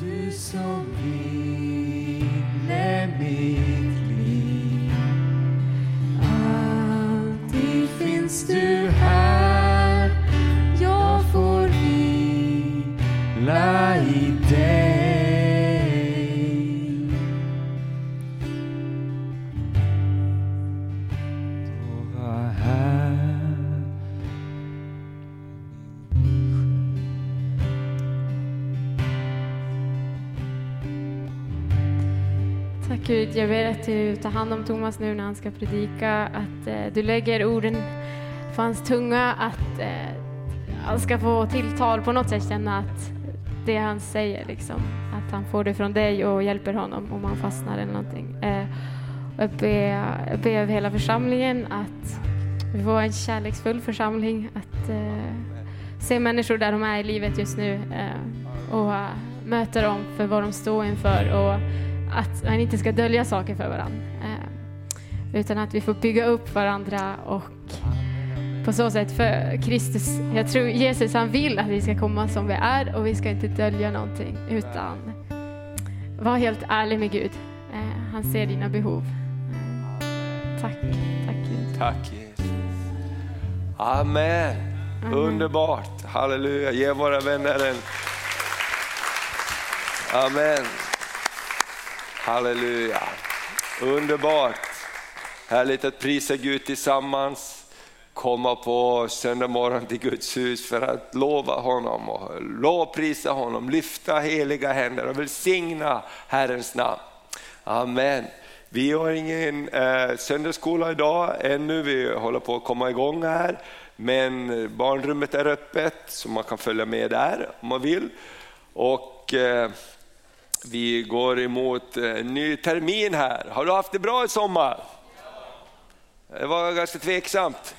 Du som ville mitt Ta hand om Thomas nu när han ska predika, att eh, du lägger orden på hans tunga, att eh, han ska få tilltal på något sätt känna att det han säger, liksom, att han får det från dig och hjälper honom om han fastnar eller någonting. Eh, jag ber, be över hela församlingen att vi får en kärleksfull församling, att eh, se människor där de är i livet just nu eh, och eh, möta dem för vad de står inför och att man inte ska dölja saker för varandra. Eh, utan att vi får bygga upp varandra och på så sätt för Kristus, jag tror Jesus han vill att vi ska komma som vi är och vi ska inte dölja någonting utan var helt ärlig med Gud. Eh, han ser dina behov. Eh, tack, tack Gud. Tack Jesus. Amen. Underbart. Halleluja. Ge våra vänner en... Amen. Halleluja. Underbart. Härligt att prisa Gud tillsammans. Komma på söndag morgon till Guds hus för att lova honom och lovprisa honom, lyfta heliga händer och välsigna Herrens namn. Amen. Vi har ingen eh, söndagsskola idag ännu, vi håller på att komma igång här. Men barnrummet är öppet så man kan följa med där om man vill. Och eh, vi går emot eh, en ny termin här. Har du haft det bra i sommar? Det var ganska tveksamt.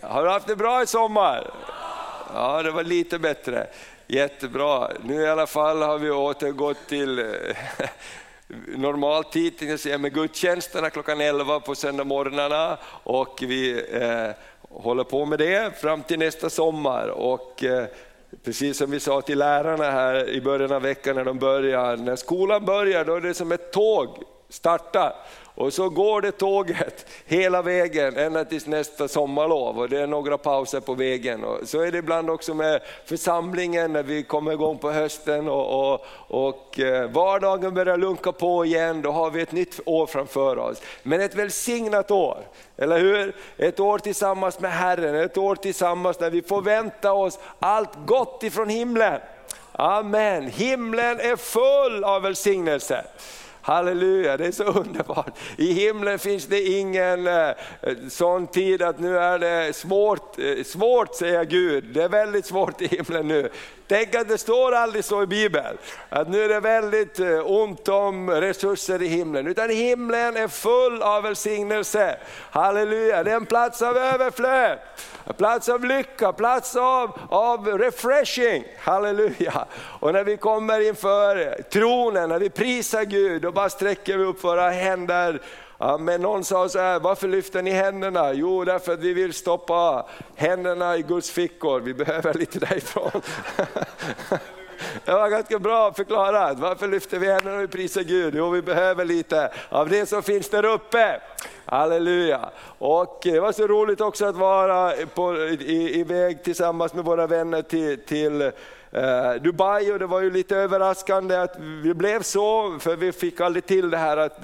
Har du haft det bra i sommar? Ja, det var lite bättre. Jättebra. Nu i alla fall har vi återgått till normaltid, eh, normal tid jag säga, med gudstjänsterna klockan 11 på söndagsmorgnarna och vi eh, håller på med det fram till nästa sommar. Och, eh, Precis som vi sa till lärarna här i början av veckan när de börjar, när skolan börjar då är det som ett tåg startar. Och så går det tåget hela vägen ända tills nästa sommarlov och det är några pauser på vägen. Och så är det ibland också med församlingen när vi kommer igång på hösten och, och, och eh, vardagen börjar lunka på igen, då har vi ett nytt år framför oss. Men ett välsignat år, eller hur? Ett år tillsammans med Herren, ett år tillsammans när vi får vänta oss allt gott ifrån himlen. Amen, himlen är full av välsignelse. Halleluja, det är så underbart. I himlen finns det ingen eh, sån tid att nu är det svårt, eh, svårt säger Gud. Det är väldigt svårt i himlen nu. Tänk att det står aldrig så i Bibeln, att nu är det väldigt eh, ont om resurser i himlen. Utan himlen är full av välsignelse. Halleluja, det är en plats av överflöd. En plats av lycka, plats av, av refreshing. Halleluja. Och när vi kommer inför tronen, när vi prisar Gud, då bara sträcker vi upp våra händer men någon sa så här, varför lyfter ni händerna? Jo, därför att vi vill stoppa händerna i Guds fickor, vi behöver lite därifrån. Det var ganska bra förklarat. Varför lyfter vi händerna och prisar Gud? Jo, vi behöver lite av det som finns där uppe. Halleluja! Och eh, det var så roligt också att vara på, i, iväg tillsammans med våra vänner till, till Eh, Dubai och det var ju lite överraskande att vi blev så, för vi fick aldrig till det här att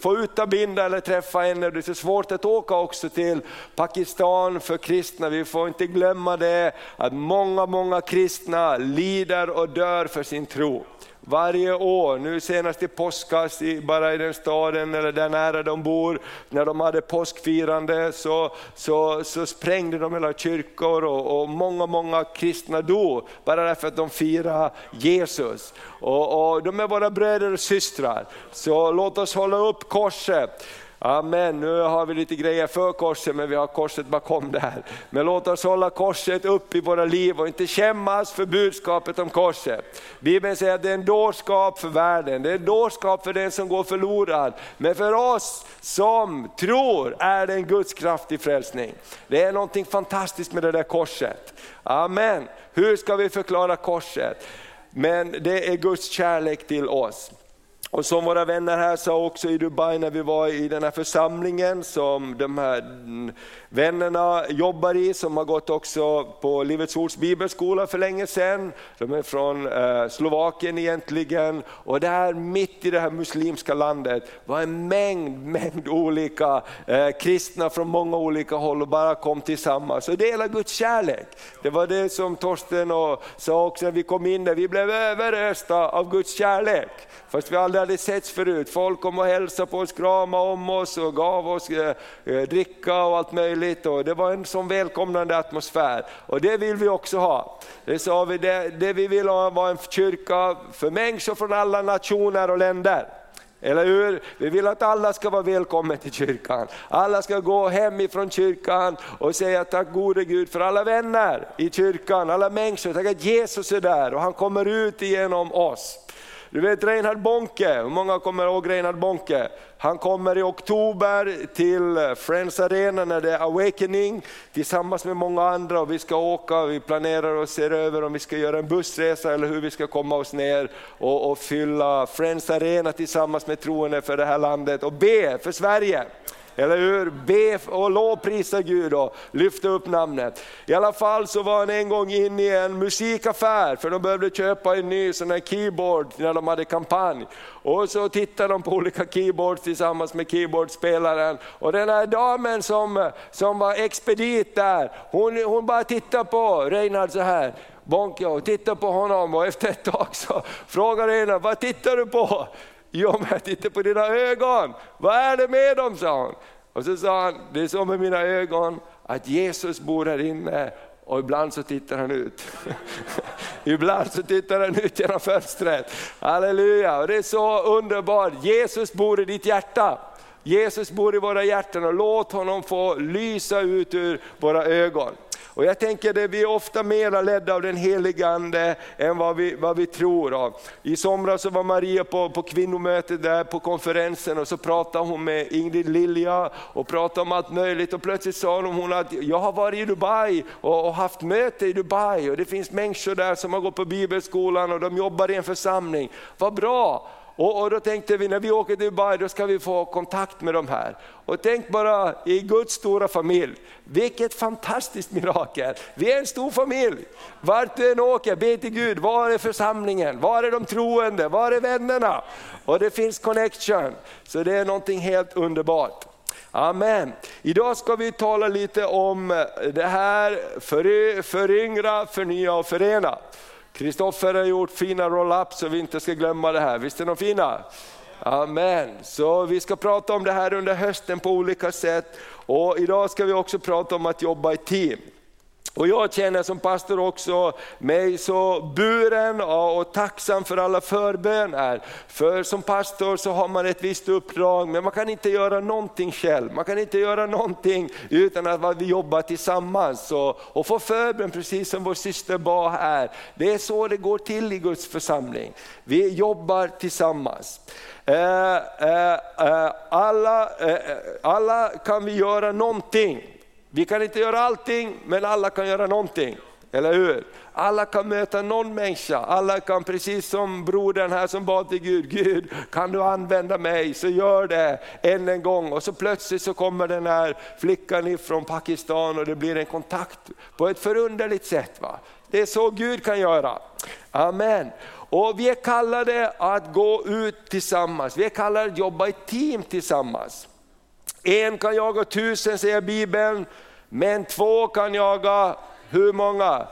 få ut Abinda eller träffa henne. Det är så svårt att åka också till Pakistan för kristna. Vi får inte glömma det att många, många kristna lider och dör för sin tro. Varje år, nu senast i påskas, bara i den staden eller där nära de bor, när de hade påskfirande så, så, så sprängde de hela kyrkor och, och många, många kristna dog bara därför att de firade Jesus. Och, och de är våra bröder och systrar, så låt oss hålla upp korset. Amen, nu har vi lite grejer för korset men vi har korset bakom där. Men låt oss hålla korset upp i våra liv och inte skämmas för budskapet om korset. Bibeln säger att det är en dårskap för världen, det är en dårskap för den som går förlorad. Men för oss som tror är det en Guds kraft i frälsning. Det är någonting fantastiskt med det där korset. Amen. Hur ska vi förklara korset? men det är Guds kärlek till oss. Och som våra vänner här sa också i Dubai när vi var i den här församlingen som de här mm, vännerna jobbar i, som har gått också på Livets Ords bibelskola för länge sedan. De är från eh, Slovakien egentligen och där mitt i det här muslimska landet var en mängd, mängd olika eh, kristna från många olika håll och bara kom tillsammans och delade Guds kärlek. Det var det som Torsten och sa också när vi kom in där, vi blev överösta av Guds kärlek. Fast vi aldrig hade setts förut. Folk kom och hälsade på oss, kramade om oss och gav oss eh, dricka och allt möjligt. Och det var en sån välkomnande atmosfär. Och det vill vi också ha. Det sa vi, det, det vi vill ha var en kyrka för människor från alla nationer och länder. Eller hur? Vi vill att alla ska vara välkomna till kyrkan. Alla ska gå hemifrån kyrkan och säga tack gode Gud för alla vänner i kyrkan, alla människor. Tack att Jesus är där och han kommer ut genom oss. Du vet Reinhard Bonke, hur många kommer ihåg Reinhard Bonke? Han kommer i oktober till Friends Arena när det är Awakening tillsammans med många andra och vi ska åka, vi planerar och ser över om vi ska göra en bussresa eller hur vi ska komma oss ner och, och fylla Friends Arena tillsammans med troende för det här landet och be för Sverige. Eller hur? Be och lovprisa Gud och lyfta upp namnet. I alla fall så var han en gång inne i en musikaffär för de behövde köpa en ny sån här keyboard när de hade kampanj. Och så tittade de på olika keyboards tillsammans med keyboardspelaren. Och den här damen som, som var expedit där, hon, hon bara tittade på Reinhard så här. Bonke och tittade på honom och efter ett tag så frågade Reinhard, vad tittar du på? Jo, men jag tittar på dina ögon. Vad är det med dem, sa hon. Och så sa han, det är så med mina ögon att Jesus bor här inne och ibland så tittar han ut. ibland så tittar han ut genom fönstret. Halleluja, och det är så underbart. Jesus bor i ditt hjärta. Jesus bor i våra hjärtan och låt honom få lysa ut ur våra ögon. Och jag tänker att vi är ofta mer ledda av den helige Ande än vad vi, vad vi tror av. I somras så var Maria på, på kvinnomötet där på konferensen och så pratade hon med Ingrid Lilja och pratade om allt möjligt och plötsligt sa hon att jag har varit i Dubai och, och haft möte i Dubai och det finns människor där som har gått på bibelskolan och de jobbar i en församling. Vad bra! Och, och, då tänkte vi när vi åker till Dubai då ska vi få kontakt med de här. Och tänk bara i Guds stora familj, vilket fantastiskt mirakel. Vi är en stor familj. Vart du än åker, be till Gud, var är församlingen? Var är de troende? Var är vännerna? Och det finns connection, så det är någonting helt underbart. Amen. Idag ska vi tala lite om det här föryngra, förnya och förena. Kristoffer har gjort fina roll-ups så vi inte ska glömma det här. Visst är de fina? Amen. Så vi ska prata om det här under hösten på olika sätt. Och idag ska vi också prata om att jobba i team. Och jag känner som pastor också mig så buren och tacksam för alla förböner. För som pastor så har man ett visst uppdrag, men man kan inte göra någonting själv. Man kan inte göra någonting utan att vi jobbar tillsammans och, och få förbön, precis som vår syster bad här. Det är så det går till i Guds församling. Vi jobbar tillsammans. Eh, eh, eh, alla, eh, eh alla kan vi göra någonting. Vi kan inte göra allting, men alla kan göra någonting. Eller hur? Alla kan möta någon människa, alla kan precis som brodern här som bad till Gud, Gud kan du använda mig så gör det än en gång. Och så plötsligt så kommer den här flickan ifrån Pakistan och det blir en kontakt på ett förunderligt sätt. Va? Det är så Gud kan göra. Amen. Och vi är kallade att gå ut tillsammans, vi är kallade att jobba i team tillsammans. En kan jaga tusen säger Bibeln, men två kan jaga hur många?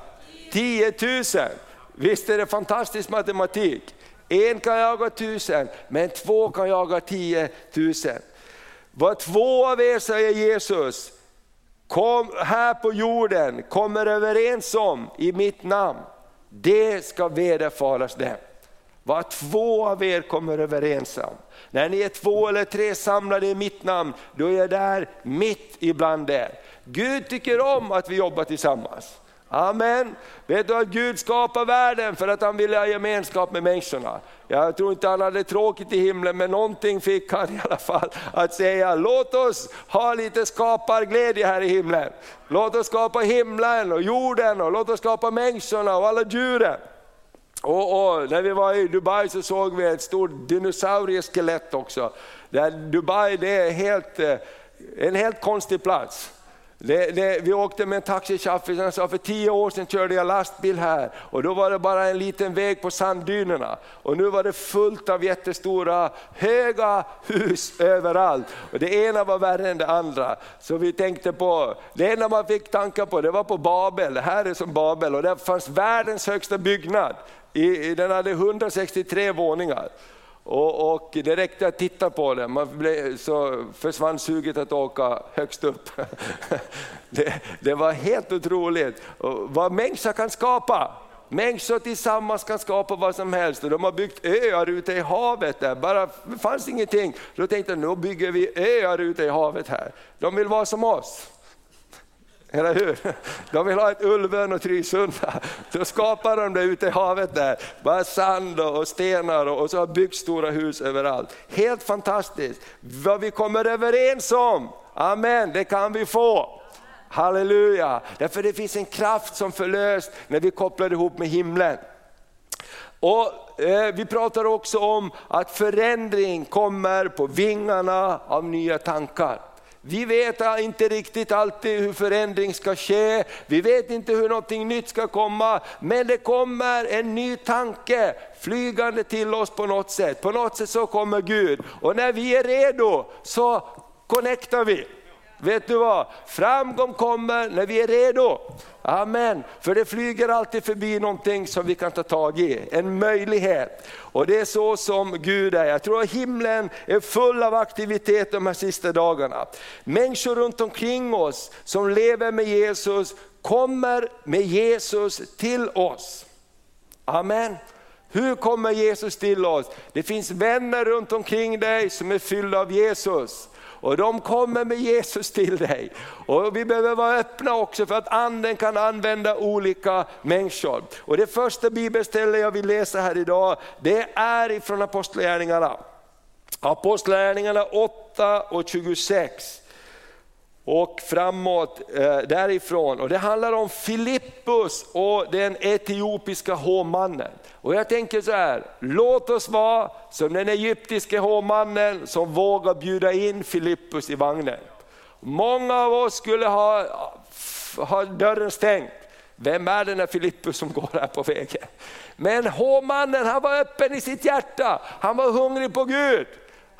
Tiotusen. Visst är det fantastisk matematik? En kan jaga tusen, men två kan jaga tiotusen. Vad två av er, säger Jesus, kom här på jorden kommer överens om i mitt namn, det ska vederfaras dem. Vad två av er kommer överens om. När ni är två eller tre samlade i mitt namn, då är jag där mitt ibland er. Gud tycker om att vi jobbar tillsammans. Amen. Vet du att Gud skapar världen för att han vill ha gemenskap med människorna. Jag tror inte han hade tråkigt i himlen, men någonting fick han i alla fall att säga, låt oss ha lite skaparglädje här i himlen. Låt oss skapa himlen och jorden och låt oss skapa människorna och alla djuren. Och, och, när vi var i Dubai så såg vi ett stort dinosaurieskelett också. Där Dubai det är helt, eh, en helt konstig plats. Det, det, vi åkte med en taxichaffis och han sa för tio år sedan körde jag lastbil här och då var det bara en liten väg på sanddynerna. Och nu var det fullt av jättestora, höga hus överallt. Och det ena var värre än det andra. Så vi tänkte på, det enda man fick tankar på det var på Babel, det här är som Babel och där fanns världens högsta byggnad. I, den hade 163 våningar. Och, och, det räckte att titta på den, man blev, så försvann suget att åka högst upp. Det, det var helt otroligt vad människa kan skapa. Människor tillsammans kan skapa vad som helst. Och de har byggt öar ute i havet där, bara det fanns ingenting. Då tänkte jag, nu bygger vi öar ute i havet här. De vill vara som oss. Eller hur? De vill ha ett Ulven och Trysunda. Då skapar de det ute i havet där. Bara sand och stenar och så har byggt stora hus överallt. Helt fantastiskt. Vad vi kommer överens om, amen, det kan vi få. Halleluja! Därför det finns en kraft som förlöst när vi kopplar ihop med himlen. Och eh, Vi pratar också om att förändring kommer på vingarna av nya tankar. Vi vet inte riktigt alltid hur förändring ska ske, vi vet inte hur någonting nytt ska komma, men det kommer en ny tanke flygande till oss på något sätt. På något sätt så kommer Gud och när vi är redo så connectar vi. Vet du vad? Framgång kommer när vi är redo. Amen. För det flyger alltid förbi någonting som vi kan ta tag i, en möjlighet. Och det är så som Gud är. Jag tror att himlen är full av aktivitet de här sista dagarna. Människor runt omkring oss som lever med Jesus kommer med Jesus till oss. Amen. Hur kommer Jesus till oss? Det finns vänner runt omkring dig som är fyllda av Jesus och de kommer med Jesus till dig. Och Vi behöver vara öppna också för att anden kan använda olika människor. Och Det första bibelstället jag vill läsa här idag, det är ifrån Apostlagärningarna. Apostlagärningarna 8 och 26 och framåt eh, därifrån. Och det handlar om Filippus och den etiopiska hovmannen. Och jag tänker så här, låt oss vara som den egyptiske hovmannen som vågar bjuda in Filippus i vagnen. Många av oss skulle ha, ha dörren stängd. Vem är den där Filippus som går här på vägen? Men hovmannen han var öppen i sitt hjärta, han var hungrig på Gud.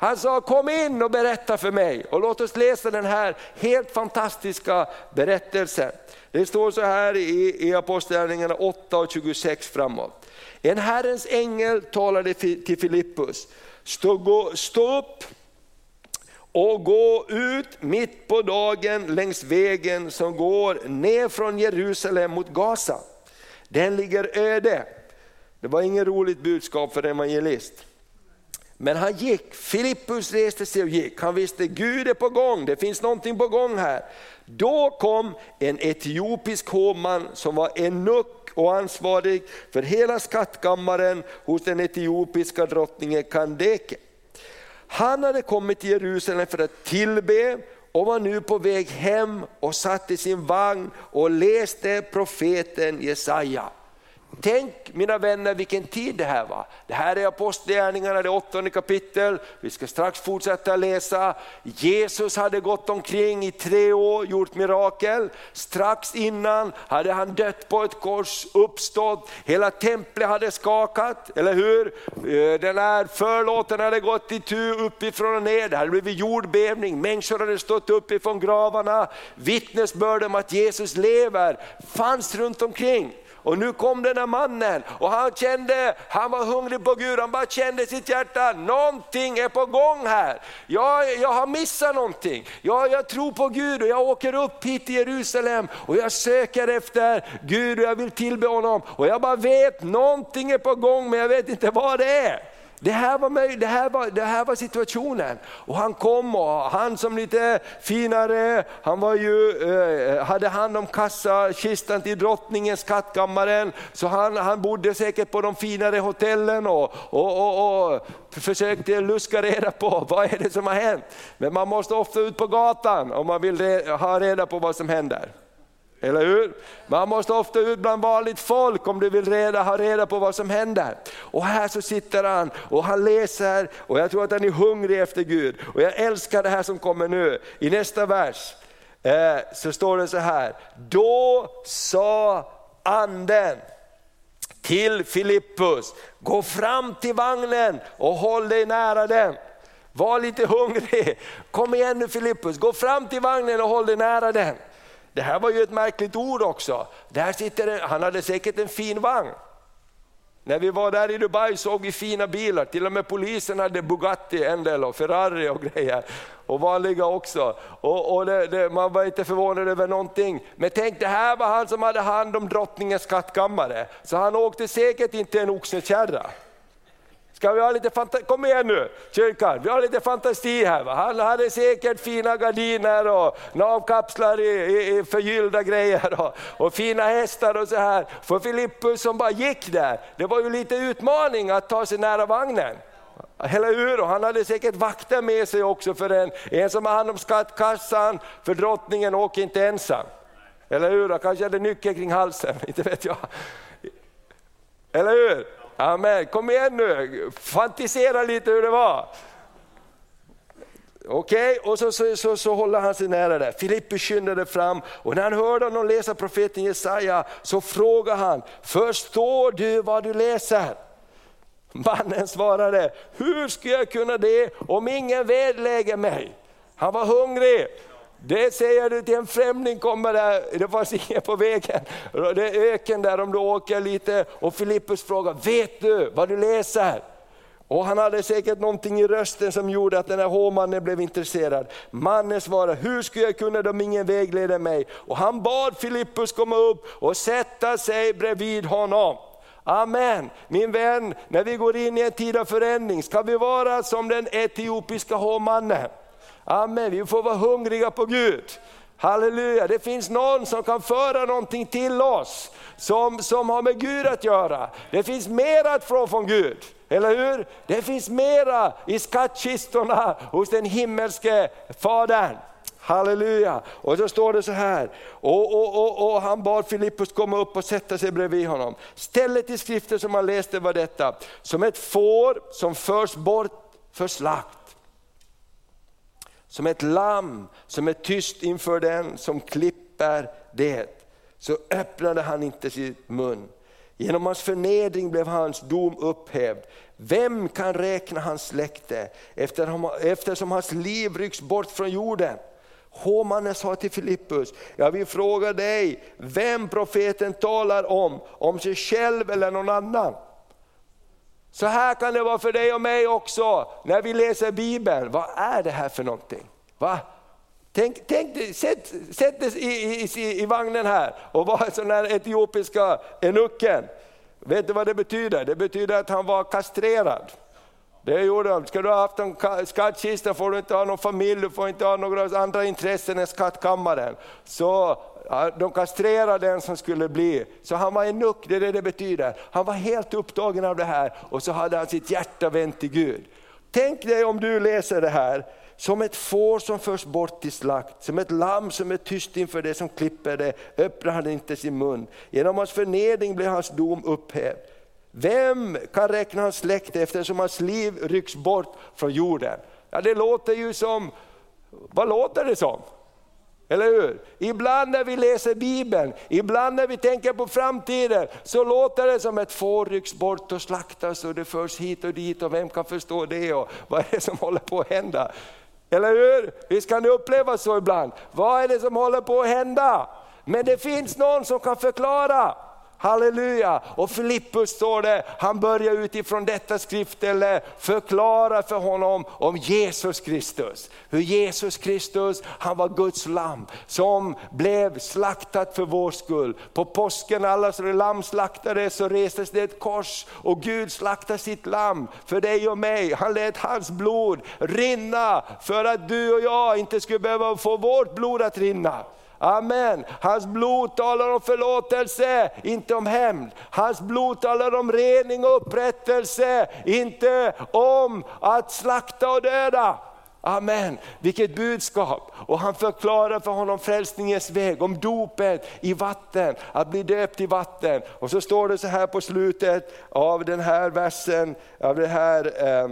Han sa kom in och berätta för mig. Och låt oss läsa den här helt fantastiska berättelsen. Det står så här i, i Apostlagärningarna 8 och 26 framåt. En Herrens ängel talade till Filippus, stå, stå upp och gå ut mitt på dagen längs vägen som går ner från Jerusalem mot Gaza. Den ligger öde. Det var inget roligt budskap för en evangelist. Men han gick, Filippus reste sig och gick. Han visste Gud är på gång, det finns någonting på gång här. Då kom en etiopisk hovman som var enuck och ansvarig för hela skattkammaren hos den etiopiska drottningen Kandeke. Han hade kommit till Jerusalem för att tillbe och var nu på väg hem och satt i sin vagn och läste profeten Jesaja. Tänk mina vänner vilken tid det här var. Det här är Apostlagärningarna, det åttonde kapitel. Vi ska strax fortsätta läsa. Jesus hade gått omkring i tre år, gjort mirakel. Strax innan hade han dött på ett kors, uppstått. Hela templet hade skakat, eller hur? Eh, den här förlåten hade gått i tu uppifrån och ner. Det hade blivit jordbävning, människor hade stått uppifrån gravarna. Vittnesbörd om att Jesus lever fanns runt omkring. Och nu kom den här mannen och han kände, han var hungrig på Gud, han bara kände i sitt hjärta, någonting är på gång här. Jag, jag har missat någonting. Jag, jag tror på Gud och jag åker upp hit till Jerusalem och jag söker efter Gud och jag vill tillbe honom. Och jag bara vet, någonting är på gång men jag vet inte vad det är. Det här, var möj, det, här var, det här var situationen. Och han kom och han som lite finare, han var ju, eh, hade hand om kassakistan till drottningens skattkammaren. Så han, han bodde säkert på de finare hotellen och, och, och, och försökte luska reda på vad är det som har hänt. Men man måste ofta ut på gatan om man vill ha reda på vad som händer. Eller hur? Man måste ofta ut bland vanligt folk om du vill reda, ha reda på vad som händer. Och här så sitter han och han läser och jag tror att han är hungrig efter Gud. Och jag älskar det här som kommer nu. I nästa vers eh, så står det så här, då sa anden till Filippus, gå fram till vagnen och håll dig nära den. Var lite hungrig, kom igen nu Filippus, gå fram till vagnen och håll dig nära den. Det här var ju ett märkligt ord också. Där sitter en, han hade säkert en fin vagn. När vi var där i Dubai såg vi fina bilar, till och med polisen hade Bugatti en del och Ferrari och grejer. Och vanliga också. Och, och det, det, man var inte förvånad över någonting. Men tänk det här var han som hade hand om drottningens skattkammare. Så han åkte säkert inte en oxekärra. Ska vi ha lite fantasi? Kom igen nu kyrkan, vi har lite fantasi här. Va? Han hade säkert fina gardiner och navkapslar i, i, i förgyllda grejer och, och, fina hästar och så här. För Filippus som bara gick där, det var ju lite utmaning att ta sig nära vagnen. Eller hur? Och han hade säkert vakter med sig också för en, en som har hand om skattkassan, för drottningen åker inte ensam. Eller hur? Han kanske hade nyckel kring halsen, inte vet jag. Eller hur? Amen, kom igen nu, fantisera lite hur det var. Okej, okay, och så, så, så, så, håller han sig nära där. Filippus skyndade fram och när han hörde honom läsa profeten Jesaja så frågade han, förstår du vad du läser? Mannen svarade, hur ska jag kunna det om ingen vädlägger mig? Han var hungrig. Det säger du till en främling kommer där, det fanns ingen på vägen. Det är öken där om du åker lite. Och Filippus frågar, vet du vad du läser? Och han hade säkert någonting i rösten som gjorde att den här hovmannen blev intresserad. Mannen svarade, hur skulle jag kunna om ingen vägleder mig? Och han bad Filippus komma upp och sätta sig bredvid honom. Amen. Min vän, när vi går in i en tid av förändring ska vi vara som den etiopiska hovmannen. Amen, vi får vara hungriga på Gud. Halleluja, det finns någon som kan föra någonting till oss som, som har med Gud att göra. Det finns mer att få från Gud, eller hur? Det finns mera i skattkistorna hos den himmelske Fadern. Halleluja! Och så står det så här, och, och, och, och han bad Filippus komma upp och sätta sig bredvid honom. Stället i skriften som han läste var detta, som ett får som förs bort för slakt som ett lamm som är tyst inför den som klipper det, så öppnade han inte sin mun. Genom hans förnedring blev hans dom upphävd. Vem kan räkna hans släkte eftersom hans liv rycks bort från jorden? Håmannen sa till Filippus, jag vill fråga dig vem profeten talar om, om sig själv eller någon annan. Så här kan det vara för dig och mig också när vi läser Bibeln. Vad är det här för någonting? Va? Tänk, tänk, sätt, sätt dig i, i, i, vagnen här och var en sån här etiopiska enucken. Vet du vad det betyder? Det betyder att han var kastrerad. Det gjorde de. Ska du ha haft en skattkista får du inte ha någon familj, du får inte ha några andra intressen än skattkammaren. Så de kastrerade den som skulle bli, så han var en nuck, det är det det betyder. Han var helt upptagen av det här och så hade han sitt hjärta vänt till Gud. Tänk dig om du läser det här, som ett får som förs bort till slakt, som ett lamm som är tyst inför det som klipper det, öppnar han inte sin mun. Genom hans förnedring blir hans dom upphävd. Vem kan räkna hans släkte eftersom hans liv rycks bort från jorden? Ja, det låter ju som, vad låter det som? Eller hur? Ibland när vi läser Bibeln, ibland när vi tänker på framtiden, så låter det som ett får rycks bort och slaktas och det förs hit och dit och vem kan förstå det och vad är det som håller på att hända? Eller hur? Visst kan det upplevas så ibland. Vad är det som håller på att hända? Men det finns någon som kan förklara. Halleluja! Och Filippus står det, han börjar utifrån detta skriftställe eh, förklara för honom om Jesus Kristus. Hur Jesus Kristus, han var Guds lamm som blev slaktat för vår skull. På påsken alla lamm slaktades så restes det ett kors och Gud slaktade sitt lamm för dig och mig. Han lät hans blod rinna för att du och jag inte skulle behöva få vårt blod att rinna. Amen. Hans blod talar om förlåtelse, inte om hämnd. Hans blod talar om rening och upprättelse, inte om att slakta och döda. Amen, vilket budskap! Och han förklarar för honom frälsningens väg, om dopet i vatten, att bli döpt i vatten. Och så står det så här på slutet av den här versen, av den här eh,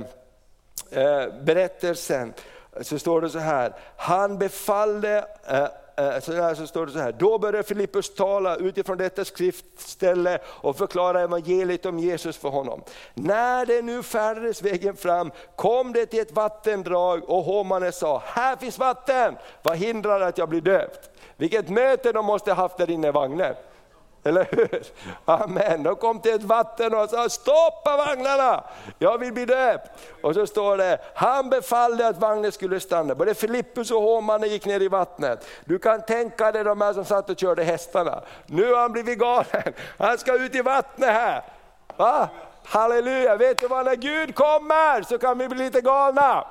eh, berättelsen, så står det så här, han befallde eh, eh, Eh, så, så står det så här, då började Filippus tala utifrån detta skriftställe och förklara evangeliet om Jesus för honom. När det nu färdades vägen fram kom det till ett vattendrag och hovmannen sa, här finns vatten, vad hindrar att jag blir döpt? Vilket möte de måste haft där inne i vagnen. Eller hur? Amen. De kom till ett vatten och sa, stoppa vagnarna, jag vill bli döpt. Och så står det, han befallde att vagnen skulle stanna. Både Filippus och hovmannen gick ner i vattnet. Du kan tänka dig de här som satt och körde hästarna. Nu har han blivit galen, han ska ut i vattnet här. Va? Halleluja, vet du vad, när Gud kommer så kan vi bli lite galna.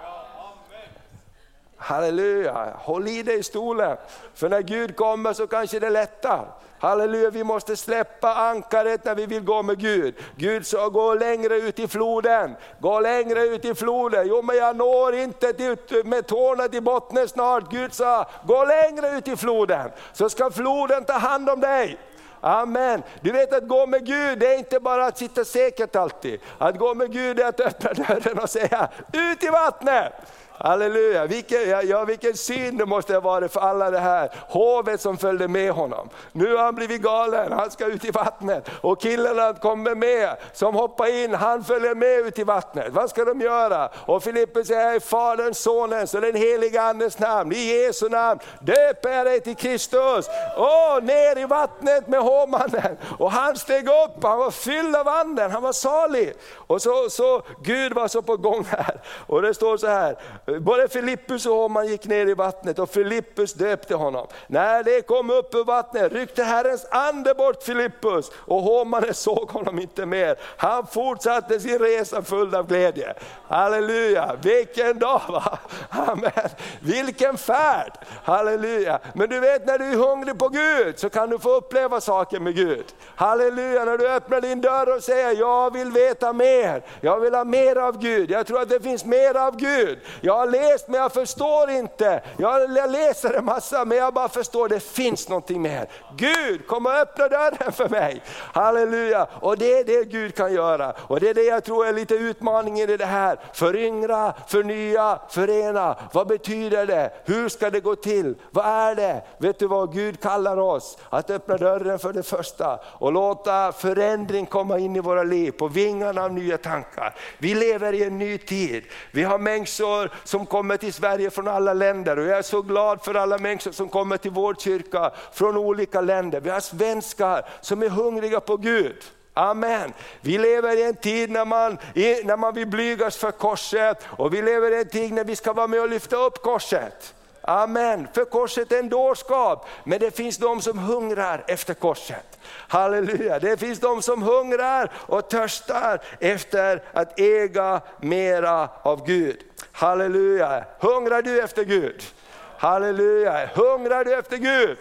Halleluja, håll i dig i stolen. För när Gud kommer så kanske det lättar. Halleluja, vi måste släppa ankaret när vi vill gå med Gud. Gud sa gå längre ut i floden, gå längre ut i floden. Jo men jag når inte till, med tårna till botten snart. Gud sa gå längre ut i floden, så ska floden ta hand om dig. Amen. Du vet att gå med Gud, det är inte bara att sitta säkert alltid. Att gå med Gud är att öppna dörren och säga, ut i vattnet! Halleluja, vilken, ja, ja, vilken syn det måste ha varit för alla det här hovet som följde med honom. Nu har han blivit galen, han ska ut i vattnet. Och killarna kommer med, som hoppar in, han följer med ut i vattnet. Vad ska de göra? Och Filippus säger, i Faderns, Sonens och den heliga Andens namn, i Jesu namn, döper jag dig till Kristus. Och ner i vattnet med hovmannen. Och han steg upp, han var fylld av anden, han var salig. Och så, så Gud var så på gång här. Och det står så här, Både Filippus och Homan gick ner i vattnet och Filippus döpte honom. När det kom upp ur vattnet ryckte Herrens ande bort Filippus och Homan såg honom inte mer. Han fortsatte sin resa full av glädje. Halleluja, vilken dag va? Amen. Vilken färd! Halleluja. Men du vet när du är hungrig på Gud så kan du få uppleva saker med Gud. Halleluja, när du öppnar din dörr och säger jag vill veta mer. Jag vill ha mer av Gud. Jag tror att det finns mer av Gud. Jag har läst men jag förstår inte. Jag läser en massa men jag bara förstår det finns någonting mer. Gud, kom och öppna dörren för mig. Halleluja, och det är det Gud kan göra. Och det är det jag tror är lite utmaningen i det här. Föryngra, förnya, förena. Vad betyder det? Hur ska det gå till? Vad är det? Vet du vad Gud kallar oss? Att öppna dörren för det första och låta förändring komma in i våra liv på vingarna av nya tankar. Vi lever i en ny tid. Vi har människor som kommer till Sverige från alla länder och jag är så glad för alla människor som kommer till vår kyrka från olika länder. Vi har svenskar som är hungriga på Gud. Amen. Vi lever i en tid när man, när man vill blygas för korset och vi lever i en tid när vi ska vara med och lyfta upp korset. Amen, för korset är en dårskap, men det finns de som hungrar efter korset. Halleluja, det finns de som hungrar och törstar efter att äga mera av Gud. Halleluja, hungrar du efter Gud? Halleluja, hungrar du efter Gud?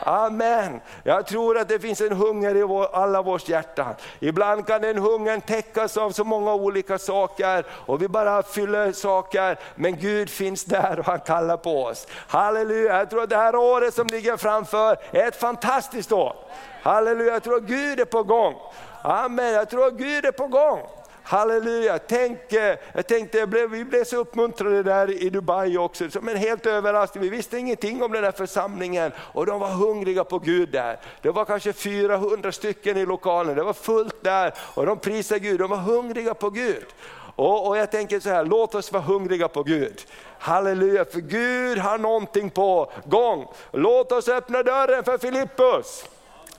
Amen. Jag tror att det finns en hunger i vår, alla vårt hjärtan. Ibland kan den hungern täckas av så många olika saker och vi bara fyller saker. Men Gud finns där och han kallar på oss. Halleluja, jag tror att det här året som ligger framför är ett fantastiskt år. Halleluja, jag tror att Gud är på gång. Amen, jag tror att Gud är på gång. Halleluja, Tänk, eh, jag tänkte, jag blev, vi blev så uppmuntrade där i Dubai också, som en helt överraskning. Vi visste ingenting om den här församlingen och de var hungriga på Gud där. Det var kanske 400 stycken i lokalen, det var fullt där och de prisade Gud, de var hungriga på Gud. Och, och, jag tänker så här, låt oss vara hungriga på Gud. Halleluja, för Gud har någonting på gång. Låt oss öppna dörren för Filippus.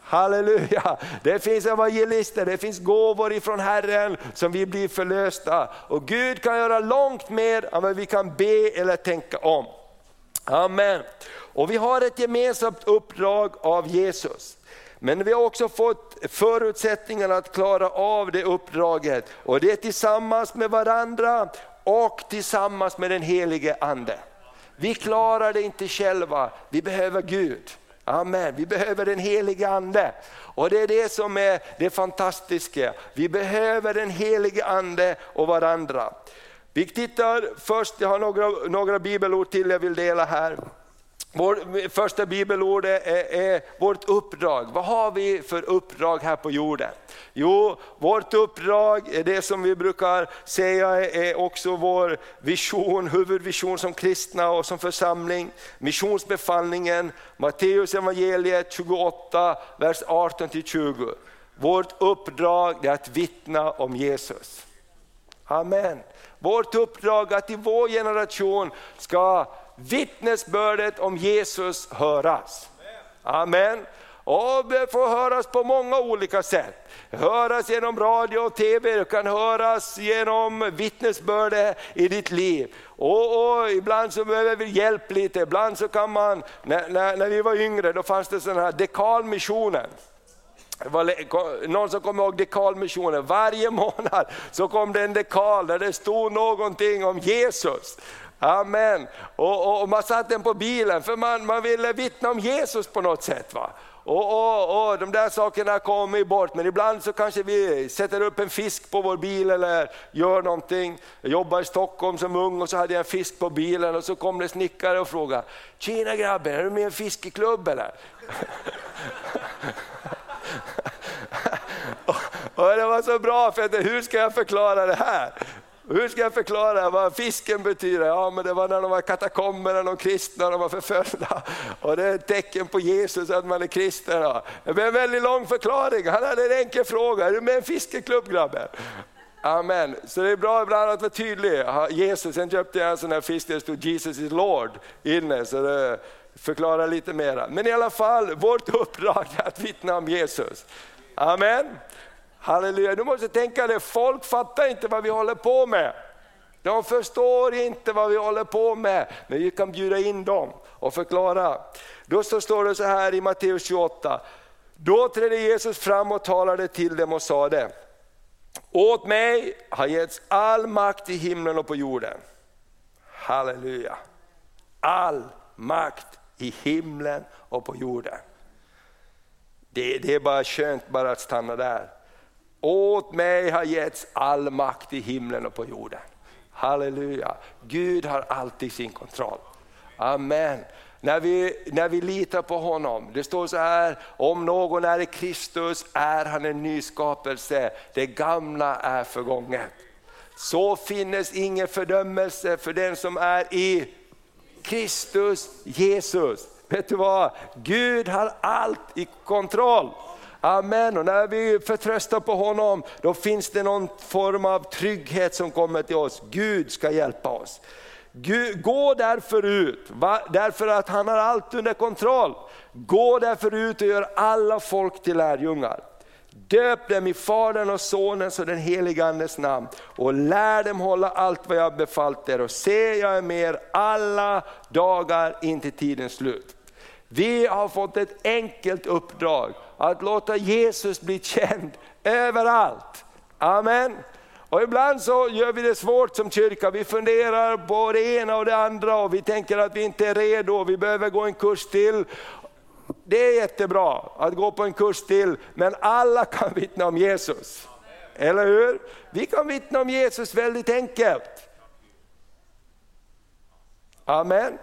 Halleluja! Det finns evangelister, det finns gåvor ifrån Herren som vi blir förlösta. Och Gud kan göra långt mer än vad vi kan be eller tänka om. Amen. Och vi har ett gemensamt uppdrag av Jesus. Men vi har också fått förutsättningarna att klara av det uppdraget. Och det är tillsammans med varandra och tillsammans med den helige Ande. Vi klarar det inte själva, vi behöver Gud. Amen. Vi behöver den helige Ande. Och det är det som är det fantastiska. Vi behöver den helige Ande och varandra. Vi tittar först, jag har några, några bibelord till jag vill dela här. Vår första bibelord är, är, vårt uppdrag. Vad har vi för uppdrag här på jorden? Jo, vårt uppdrag är det som vi brukar säga är också vår vision, huvudvision som kristna och som församling. Missionsbefallningen, Matteus evangeliet 28, vers 18-20. Vårt uppdrag är att vittna om Jesus. Amen. Vårt uppdrag är att i vår generation ska vittnesbördet om Jesus höras. Amen. Och det får höras på många olika sätt. Höras genom radio och tv, det kan höras genom vittnesbörde i ditt liv. Och, och, ibland så behöver vi hjälp lite, ibland så kan man, när, när, när vi var yngre då fanns det sådana här dekalmissionen. Det var någon som kommer ihåg dekalmissionen, varje månad så kom det en dekal där det stod någonting om Jesus. Amen. Och, och, och man satte den på bilen för man, man ville vittna om Jesus på något sätt. Va? Och, och, och, De där sakerna kommer bort, men ibland så kanske vi sätter upp en fisk på vår bil eller gör någonting. Jag jobbade i Stockholm som ung och så hade jag en fisk på bilen och så kom det snickare och frågade, Tjena grabben, är du med i en fiskeklubb eller? och det var så bra, för hur ska jag förklara det här? Hur ska jag förklara vad fisken betyder? Ja, men det var när de var katakomberna, de kristna, de var förföljda. Och det är ett tecken på Jesus att man är kristen. Det blev en väldigt lång förklaring. Han hade en enkel fråga, är du med i en fiskeklubb grabben? Amen. Så det är bra ibland att vara tydlig. Jesus, sen köpte jag en sån här fisk där det stod Jesus is Lord inne. Så det förklarar lite mera. Men i alla fall, vårt uppdrag är att vittna om Jesus. Amen. Halleluja, du måste tänka dig, folk fattar inte vad vi håller på med. De förstår inte vad vi håller på med, men vi kan bjuda in dem och förklara. Då så står det så här i Matteus 28, då trädde Jesus fram och talade till dem och sade, åt mig har getts all makt i himlen och på jorden. Halleluja, all makt i himlen och på jorden. Det, det är bara skönt bara att stanna där. Åt mig har getts all makt i himlen och på jorden. Halleluja, Gud har alltid sin kontroll. Amen. När vi, när vi litar på honom, det står så här, om någon är i Kristus är han en nyskapelse, det gamla är förgånget. Så finnes ingen fördömelse för den som är i Kristus Jesus. Vet du vad? Gud har allt i kontroll. Amen, och när vi förtröstar på honom, då finns det någon form av trygghet som kommer till oss. Gud ska hjälpa oss. Gud, gå därför ut, va? därför att han har allt under kontroll. Gå därför ut och gör alla folk till lärjungar. Döp dem i Faderns och Sonens och den helige Andes namn och lär dem hålla allt vad jag befallt er och se jag är med er alla dagar in till tidens slut. Vi har fått ett enkelt uppdrag att låta Jesus bli känd överallt. Amen. Och ibland så gör vi det svårt som kyrka, vi funderar på det ena och det andra och vi tänker att vi inte är redo, vi behöver gå en kurs till. Det är jättebra att gå på en kurs till, men alla kan vittna om Jesus. Eller hur? Vi kan vittna om Jesus väldigt enkelt. Amen.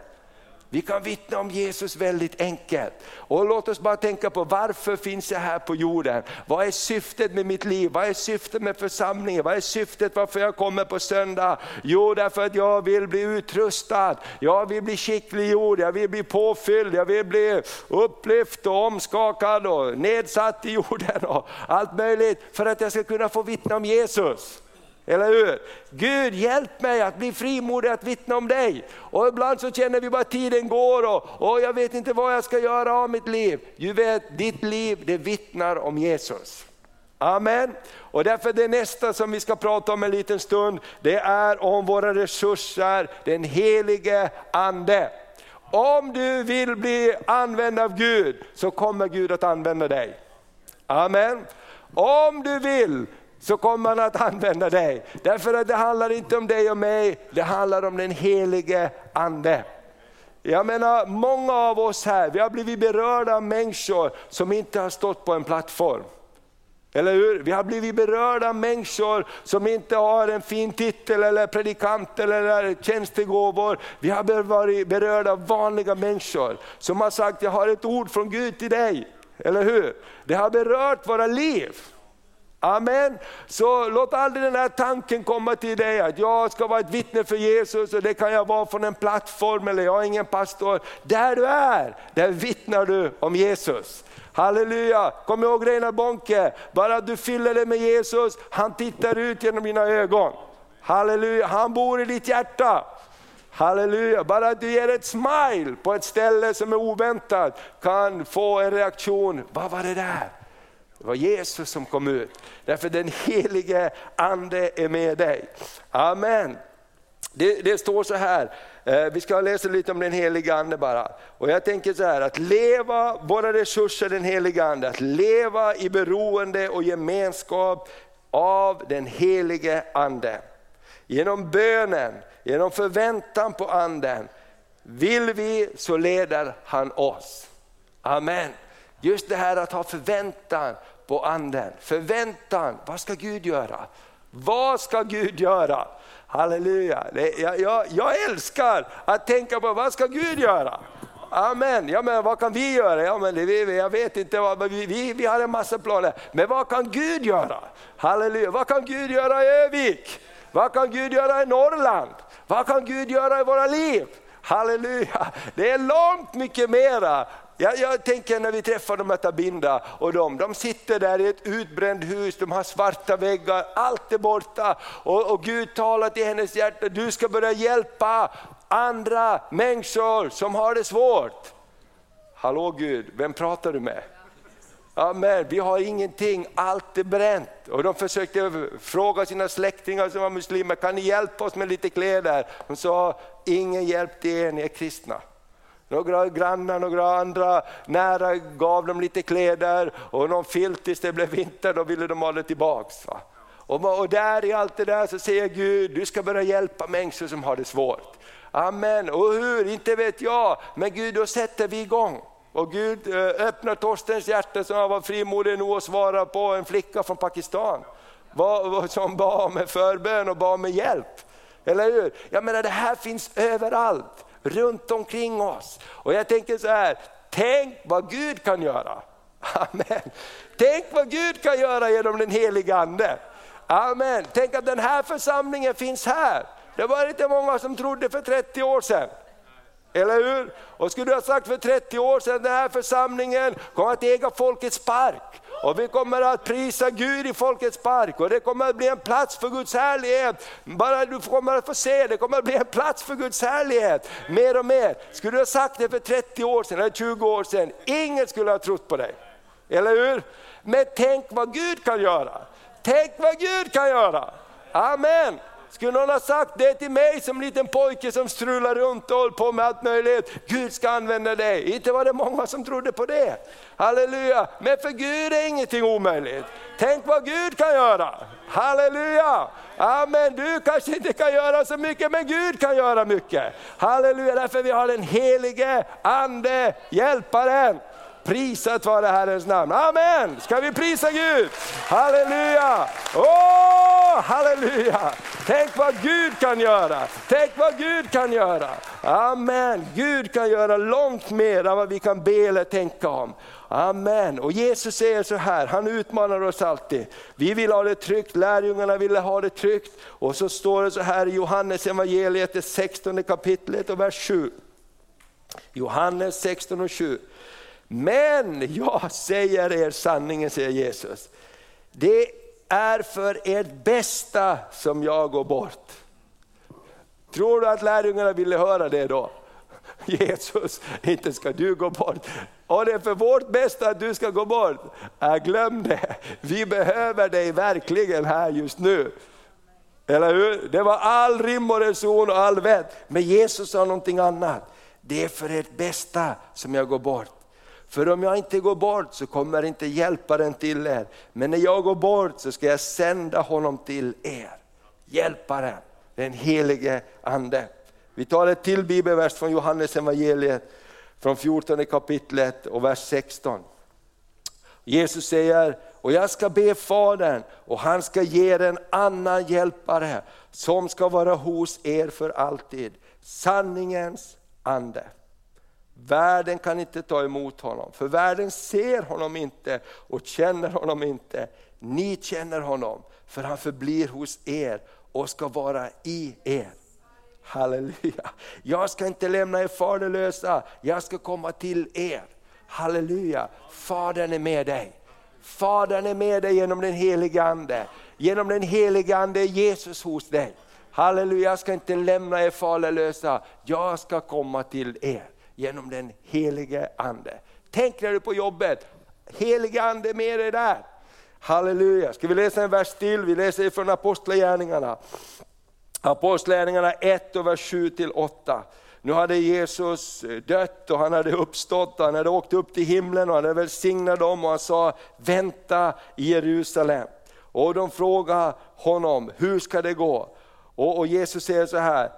Vi kan vittna om Jesus väldigt enkelt. Och låt oss bara tänka på varför finns jag här på jorden? Vad är syftet med mitt liv? Vad är syftet med församlingen? Vad är syftet varför jag kommer på söndag? Jo, därför att jag vill bli utrustad, jag vill bli skickliggjord, jag vill bli påfylld, jag vill bli upplyft och omskakad och nedsatt i jorden och allt möjligt för att jag ska kunna få vittna om Jesus. Eller hur? Gud hjälp mig att bli frimodig att vittna om dig. Och ibland så känner vi bara att tiden går och, och jag vet inte vad jag ska göra av mitt liv. Du vet, ditt liv det vittnar om Jesus. Amen. Och därför det nästa som vi ska prata om en liten stund, det är om våra resurser, den helige Ande. Om du vill bli använd av Gud så kommer Gud att använda dig. Amen. Om du vill så kommer han att använda dig. Därför att det handlar inte om dig och mig, det handlar om den helige Ande. Jag menar, många av oss här, vi har blivit berörda av människor som inte har stått på en plattform. Eller hur? Vi har blivit berörda av människor som inte har en fin titel eller predikant eller tjänstegåvor. Vi har varit berörda av vanliga människor som har sagt, jag har ett ord från Gud till dig. Eller hur? Det har berört våra liv. Amen. Så låt aldrig den här tanken komma till dig att jag ska vara ett vittne för Jesus och det kan jag vara från en plattform eller jag är ingen pastor. Där du är, där vittnar du om Jesus. Halleluja! Kom ihåg Reinhard Bonke, bara du fyller dig med Jesus, han tittar ut genom dina ögon. Halleluja, han bor i ditt hjärta. Halleluja, bara att du ger ett smile på ett ställe som är oväntat kan få en reaktion, vad var det där? Det var Jesus som kom ut. Därför den helige ande är med dig. Amen. Det, det står så här, eh, vi ska läsa lite om den helige ande bara. Och jag tänker så här, att leva, våra resurser den helige ande, att leva i beroende och gemenskap av den helige ande. Genom bönen, genom förväntan på anden. Vill vi så leder han oss. Amen. Just det här att ha förväntan på anden. Förväntan, vad ska Gud göra? Vad ska Gud göra? Halleluja, jag, jag, jag älskar att tänka på vad ska Gud göra? Amen, ja, men vad kan vi göra? Ja, men det, jag vet inte, vad, vi, vi, vi har en massa planer. Men vad kan Gud göra? Halleluja, vad kan Gud göra i Övik? Vad kan Gud göra i Norrland? Vad kan Gud göra i våra liv? Halleluja, det är långt mycket mera jag, jag, tänker när vi träffar de här Tabinda och de, de sitter där i ett utbränt hus, de har svarta väggar, allt är borta. Och, och Gud talar till hennes hjärta, du ska börja hjälpa andra människor som har det svårt. Hallå Gud, vem pratar du med? Amen, vi har ingenting, allt är bränt. Och de försökte fråga sina släktingar som var muslimer, kan ni hjälpa oss med lite kläder? De sa, ingen hjälp till er, ni är kristna. Några grannar, några andra nära gav dem lite kläder och någon filt tills det blev vinter, då ville de ha det tillbaks. Va? Och, och där i allt det där så säger Gud, du ska börja hjälpa människor som har det svårt. Amen, och hur, inte vet jag, men Gud då sätter vi igång. Och Gud eh, öppnar Torstens hjärta som han var frimodig nog att svara på en flicka från Pakistan. Som bad om en förbön och bad om hjälp. Eller hur? Jag menar det här finns överallt runt omkring oss. Och jag tänker så här, tänk vad Gud kan göra. Amen. Tänk vad Gud kan göra genom den heliga Ande. Amen. Tänk att den här församlingen finns här. Det var inte många som trodde för 30 år sedan. Eller hur? Och skulle du ha sagt för 30 år sedan, den här församlingen kommer att äga Folkets park. Och vi kommer att prisa Gud i Folkets park och det kommer att bli en plats för Guds härlighet. Bara du kommer att få se, det kommer att bli en plats för Guds härlighet. Mer och mer. Skulle du ha sagt det för 30 år sedan eller 20 år sedan, ingen skulle ha trott på dig. Eller hur? Men tänk vad Gud kan göra. Tänk vad Gud kan göra. Amen. Skulle någon ha sagt det till mig som liten pojke som strular runt och håller på med allt möjligt. Gud ska använda dig. Inte var det många som trodde på det. Halleluja. Men för Gud är ingenting omöjligt. Tänk vad Gud kan göra. Halleluja. Amen. Du kanske inte kan göra så mycket men Gud kan göra mycket. Halleluja. Därför vi har den helige ande, hjälparen. Prisat vare Herrens namn. Amen! Ska vi prisa Gud? Halleluja! Åh, oh, halleluja! Tänk vad Gud kan göra. Tänk vad Gud kan göra. Amen. Gud kan göra långt mer än vad vi kan be eller tänka om. Amen. Och Jesus säger så här, han utmanar oss alltid. Vi vill ha det tryggt, lärjungarna ville ha det tryggt. Och så står det så här i Johannes evangeliet, det 16 kapitlet och vers 7. Johannes 16 och 7. Men jag säger er sanningen, säger Jesus. Det är för ert bästa som jag går bort. Tror du att lärjungarna ville höra det då? Jesus, inte ska du gå bort. Och det är för vårt bästa att du ska gå bort. Äh, glöm det, vi behöver dig verkligen här just nu. Eller hur? Det var all rim och reson och all vett. Men Jesus sa någonting annat. Det är för ert bästa som jag går bort. För om jag inte går bort så kommer inte hjälparen till er. Men när jag går bort så ska jag sända honom till er. Hjälparen, den helige ande. Vi tar ett till bibelvers från Johannes evangeliet från 14 kapitlet och vers 16. Jesus säger, Och jag ska be Fadern och han ska ge er en annan hjälpare som ska vara hos er för alltid. Sanningens ande. Världen kan inte ta emot honom, för världen ser honom inte och känner honom inte. Ni känner honom, för han förblir hos er och ska vara i er. Halleluja. Jag ska inte lämna er faderlösa, jag ska komma till er. Halleluja. Fadern är med dig. Fadern är med dig genom den helige Ande. Genom den helige Ande är Jesus hos dig. Halleluja, jag ska inte lämna er faderlösa, jag ska komma till er genom den helige Ande. Tänk när du är på jobbet, helige Ande är med dig där. Halleluja, ska vi läsa en vers till? Vi läser från Apostlagärningarna. Apostlagärningarna 1 och vers 7 till 8. Nu hade Jesus dött och han hade uppstått, han hade åkt upp till himlen och han hade välsignat dem och han sa, vänta i Jerusalem. Och de frågade honom, hur ska det gå? Och, och Jesus säger så här,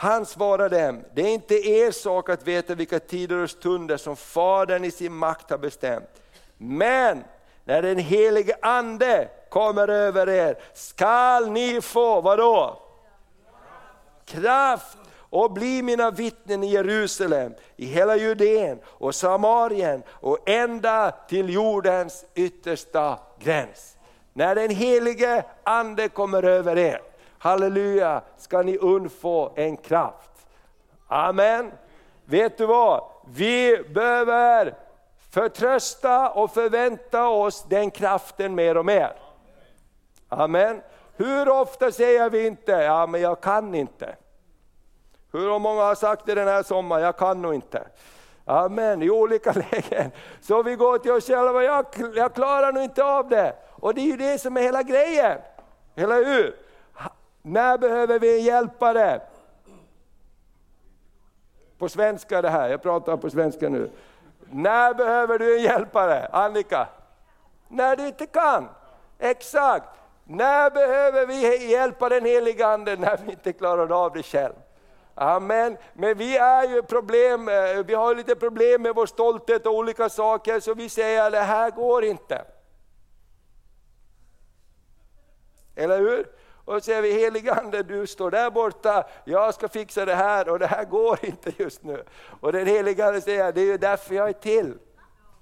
han svarar dem, det är inte er sak att veta vilka tider och stunder som Fadern i sin makt har bestämt. Men när den helige Ande kommer över er skall ni få, vadå? Kraft och bli mina vittnen i Jerusalem, i hela Judeen och Samarien och ända till jordens yttersta gräns. När den helige Ande kommer över er, halleluja, ska ni undfå en kraft. Amen. Vet du vad? Vi behöver förtrösta och förvänta oss den kraften mer och mer. Amen. Hur ofta säger vi inte, ja men jag kan inte. Hur många har sagt det den här sommaren, jag kan nog inte. Amen, i olika lägen. Så vi går till oss själva, jag, jag klarar nog inte av det. Och det är ju det som är hela grejen. Eller hur? När behöver vi en hjälpare? På svenska det här, jag pratar på svenska nu. När behöver du en hjälpare? Annika? När du inte kan. Exakt. När behöver vi hjälpa den heliga Ande? När vi inte klarar av det själv. Amen. Men vi är ju problem, eh, vi har lite problem med vår stolthet och olika saker, så vi säger att det här går inte. Eller hur? Och så säger vi, heligande du står där borta, jag ska fixa det här och det här går inte just nu. Och den heligande säger, det är ju därför jag är till.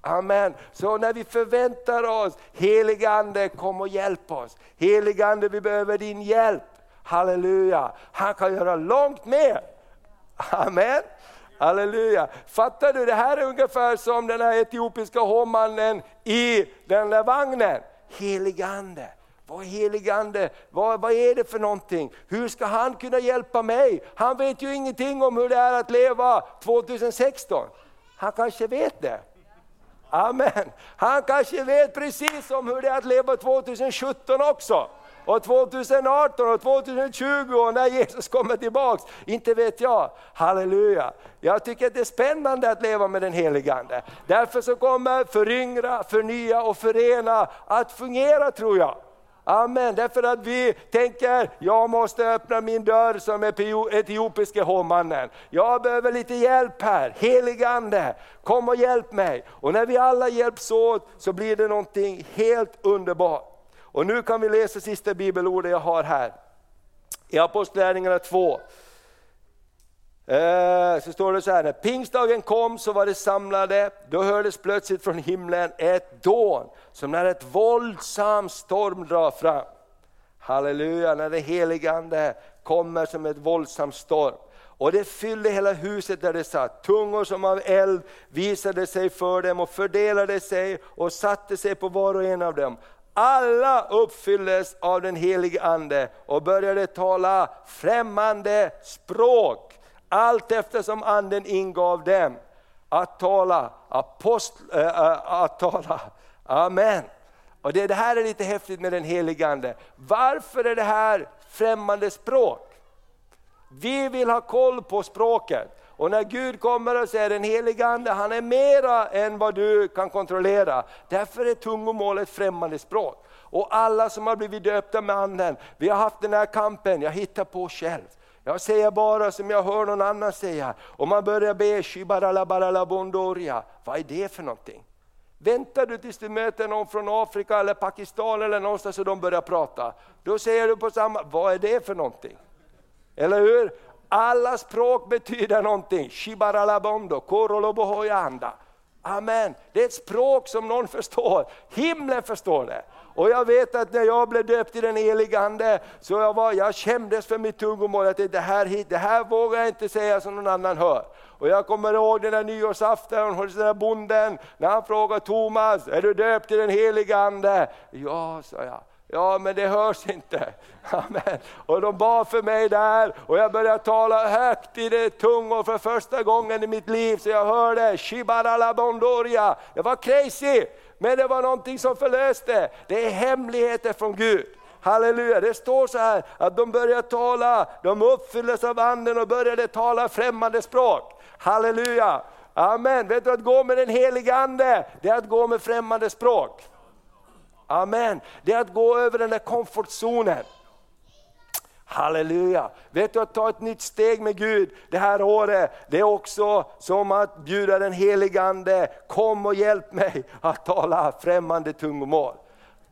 Amen. Så när vi förväntar oss, heligande kom och hjälp oss. Heligande vi behöver din hjälp. Halleluja, han kan göra långt mer. Amen. Halleluja. Fattar du, det här är ungefär som den här etiopiska hovmannen i den där vagnen. Heligande. Vad är heligande? Vad, vad är det för någonting? Hur ska han kunna hjälpa mig? Han vet ju ingenting om hur det är att leva 2016. Han kanske vet det. Amen. Han kanske vet precis om hur det är att leva 2017 också och 2018 och 2020 och när Jesus kommer tillbaks, inte vet jag. Halleluja! Jag tycker att det är spännande att leva med den helige Ande. Därför så kommer föryngra, förnya och förena att fungera tror jag. Amen, därför att vi tänker, jag måste öppna min dörr som etiopiske hovmannen. Jag behöver lite hjälp här, helig ande, kom och hjälp mig. Och när vi alla hjälps åt så blir det någonting helt underbart. Och nu kan vi läsa sista bibelordet jag har här. I Apostlagärningarna 2. Eh, så står det så här, när pingstdagen kom så var det samlade, då hördes plötsligt från himlen ett dån, som när ett våldsam storm drar fram. Halleluja, när det heligande kommer som ett våldsam storm. Och det fyllde hela huset där det satt. Tungor som av eld visade sig för dem och fördelade sig och satte sig på var och en av dem. Alla uppfylldes av den helige Ande och började tala främmande språk, allt eftersom Anden ingav dem att tala, apostel, äh, eh, att tala. Amen. Och det, det här är lite häftigt med den helige Ande. Varför är det här främmande språk? Vi vill ha koll på språket. Och när Gud kommer och säger den helige Ande, han är mera än vad du kan kontrollera. Därför är tungomål ett främmande språk. Och alla som har blivit döpta med Anden, vi har haft den här kampen, jag hittar på själv. Jag säger bara som jag hör någon annan säga. om man börjar be. Vad är det för någonting? Väntar du tills du möter någon från Afrika eller Pakistan eller någonstans och de börjar prata. Då säger du på samma, vad är det för någonting? Eller hur? Alla språk betyder någonting. Shibaralabondo, korolobohoyanda. Amen. Det är ett språk som någon förstår. Himlen förstår det. Och jag vet att när jag blev döpt i den helige Ande, så jag, var, jag kändes för mitt tungomål, att det här, det här vågar jag inte säga som någon annan hör. Och jag kommer ihåg den där nyårsafton hos den där bonden, när han frågade Thomas, är du döpt i den helige Ande? Ja, sa jag. Ja, men det hörs inte. Amen. Och de bad för mig där och jag började tala högt i det tungor för första gången i mitt liv. Så jag hörde Shibarala Bondoria. Det var crazy, men det var någonting som förlöste. Det är hemligheter från Gud. Halleluja, det står så här att de började tala, de uppfylldes av anden och började tala främmande språk. Halleluja, amen. Vet du att gå med den helige ande, det är att gå med främmande språk. Amen. Det är att gå över den där komfortzonen. Halleluja! Vet du att ta ett nytt steg med Gud det här året, det är också som att bjuda den helige Ande, kom och hjälp mig att tala främmande tungomål.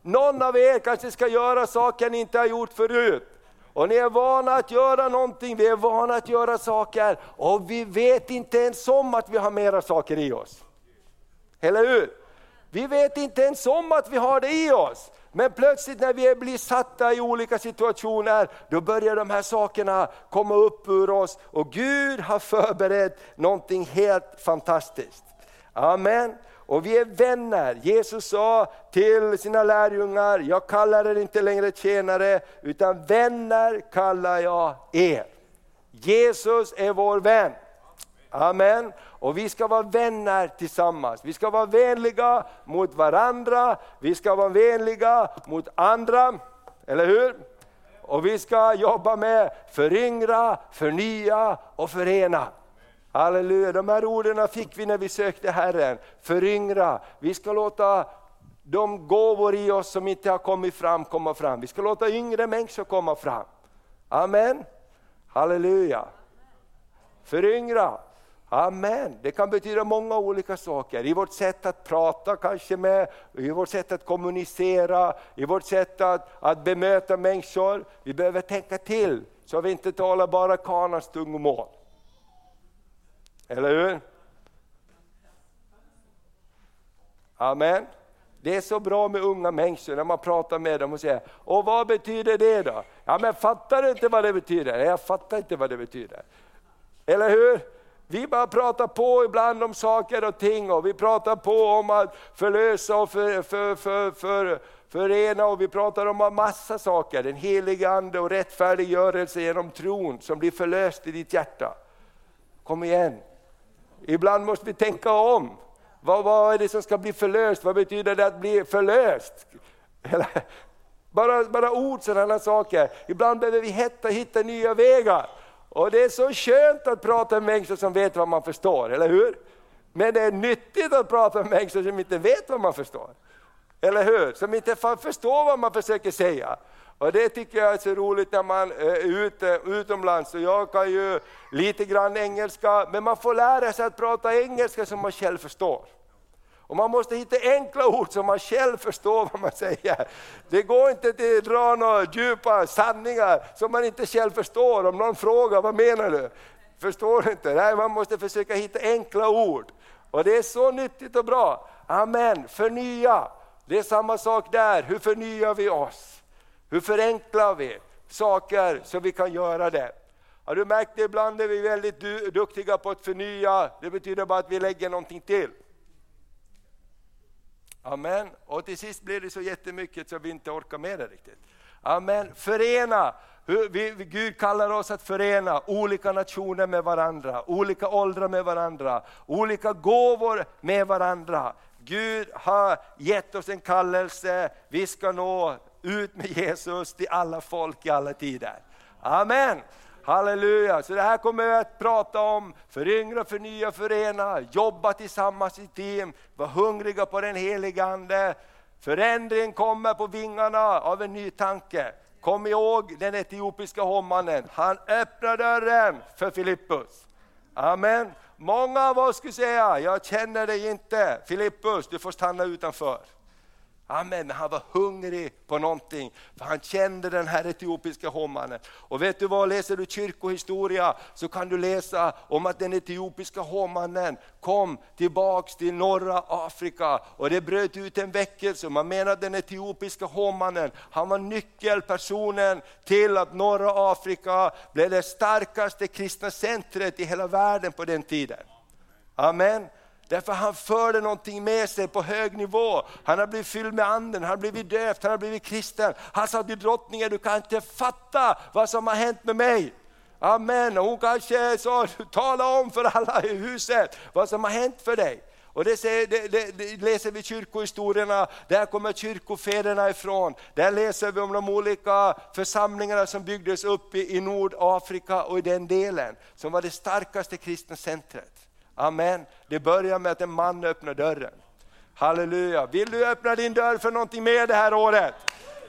Någon av er kanske ska göra saker ni inte har gjort förut. Och ni är vana att göra någonting, vi är vana att göra saker och vi vet inte ens om att vi har mera saker i oss. Eller hur? Vi vet inte ens om att vi har det i oss. Men plötsligt när vi blir satta i olika situationer, då börjar de här sakerna komma upp ur oss och Gud har förberett någonting helt fantastiskt. Amen. Och vi är vänner. Jesus sa till sina lärjungar, jag kallar er inte längre tjänare, utan vänner kallar jag er. Jesus är vår vän. Amen. Och vi ska vara vänner tillsammans. Vi ska vara vänliga mot varandra, vi ska vara vänliga mot andra, eller hur? Och vi ska jobba med föryngra, förnya och förena. Halleluja, de här orden fick vi när vi sökte Herren. Föryngra, vi ska låta de gåvor i oss som inte har kommit fram komma fram. Vi ska låta yngre människor komma fram. Amen. Halleluja. Föryngra, Amen. Det kan betyda många olika saker. I vårt sätt att prata kanske med, i vårt sätt att kommunicera, i vårt sätt att, att bemöta människor. Vi behöver tänka till så vi inte talar bara kanans tungomål. Eller hur? Amen. Det är så bra med unga människor när man pratar med dem och säger, och vad betyder det då? Ja men fattar du inte vad det betyder? Nej, jag fattar inte vad det betyder. Eller hur? Vi bara pratar på ibland om saker och ting och vi pratar på om att förlösa och för, för, för, för, förena och vi pratar om massa saker. Den heliga Ande och rättfärdiggörelse genom tron som blir förlöst i ditt hjärta. Kom igen. Ibland måste vi tänka om. Vad, vad är det som ska bli förlöst? Vad betyder det att bli förlöst? bara, bara ord, sådana saker. Ibland behöver vi hitta, hitta nya vägar. Och det är så skönt att prata med människor som vet vad man förstår, eller hur? Men det är nyttigt att prata med människor som inte vet vad man förstår. Eller hur? Som inte förstår vad man försöker säga. Och det tycker jag är så roligt när man eh, är ute, utomlands. Och jag kan ju lite grann engelska, men man får lära sig att prata engelska som man själv förstår. Och man måste hitta enkla ord som man själv förstår vad man säger. Det går inte att dra några djupa sanningar som man inte själv förstår. Om någon frågar, vad menar du? Förstår du inte? Nej, man måste försöka hitta enkla ord. Och det är så nyttigt och bra. Amen, förnya. Det är samma sak där, hur förnyar vi oss? Hur förenklar vi saker så vi kan göra det? Har du märkt det ibland är vi väldigt duktiga på att förnya, det betyder bara att vi lägger någonting till. Amen. Och till sist blir det så jättemycket så vi inte orkar med det riktigt. Amen. Förena. Vi, Gud kallar oss att förena olika nationer med varandra, olika åldrar med varandra, olika gåvor med varandra. Gud har gett oss en kallelse, vi ska nå ut med Jesus till alla folk i alla tider. Amen. Halleluja! Så det här kommer vi att prata om, föryngra, förnya, förena, jobba tillsammans i team, vara hungriga på den heliga Ande. Förändring kommer på vingarna av en ny tanke. Kom ihåg den etiopiska hovmannen, han öppnar dörren för Filippus. Amen. Många av oss skulle säga, jag känner dig inte. Filippus, du får stanna utanför. Amen, han var hungrig på någonting, för han kände den här etiopiska hovmannen. Och vet du vad, läser du kyrkohistoria så kan du läsa om att den etiopiska hovmannen kom tillbaks till norra Afrika och det bröt ut en väckelse. Man menar att den etiopiska hovmannen, han var nyckelpersonen till att norra Afrika blev det starkaste kristna centret i hela världen på den tiden. Amen. Därför han förde någonting med sig på hög nivå. Han har blivit fylld med anden, han har blivit döpt, han har blivit kristen. Han sa till drottningen, du kan inte fatta vad som har hänt med mig. Amen, och hon kanske sa, tala om för alla i huset vad som har hänt för dig. Och det, säger, det, det, det, läser vi kyrkohistorierna, där kommer kyrkofäderna ifrån. Där läser vi om de olika församlingarna som byggdes upp i, i Nordafrika och i den delen, som var det starkaste kristna centret. Amen. Det börjar med att en man öppnar dörren. Halleluja. Vill du öppna din dörr för någonting mer det här året?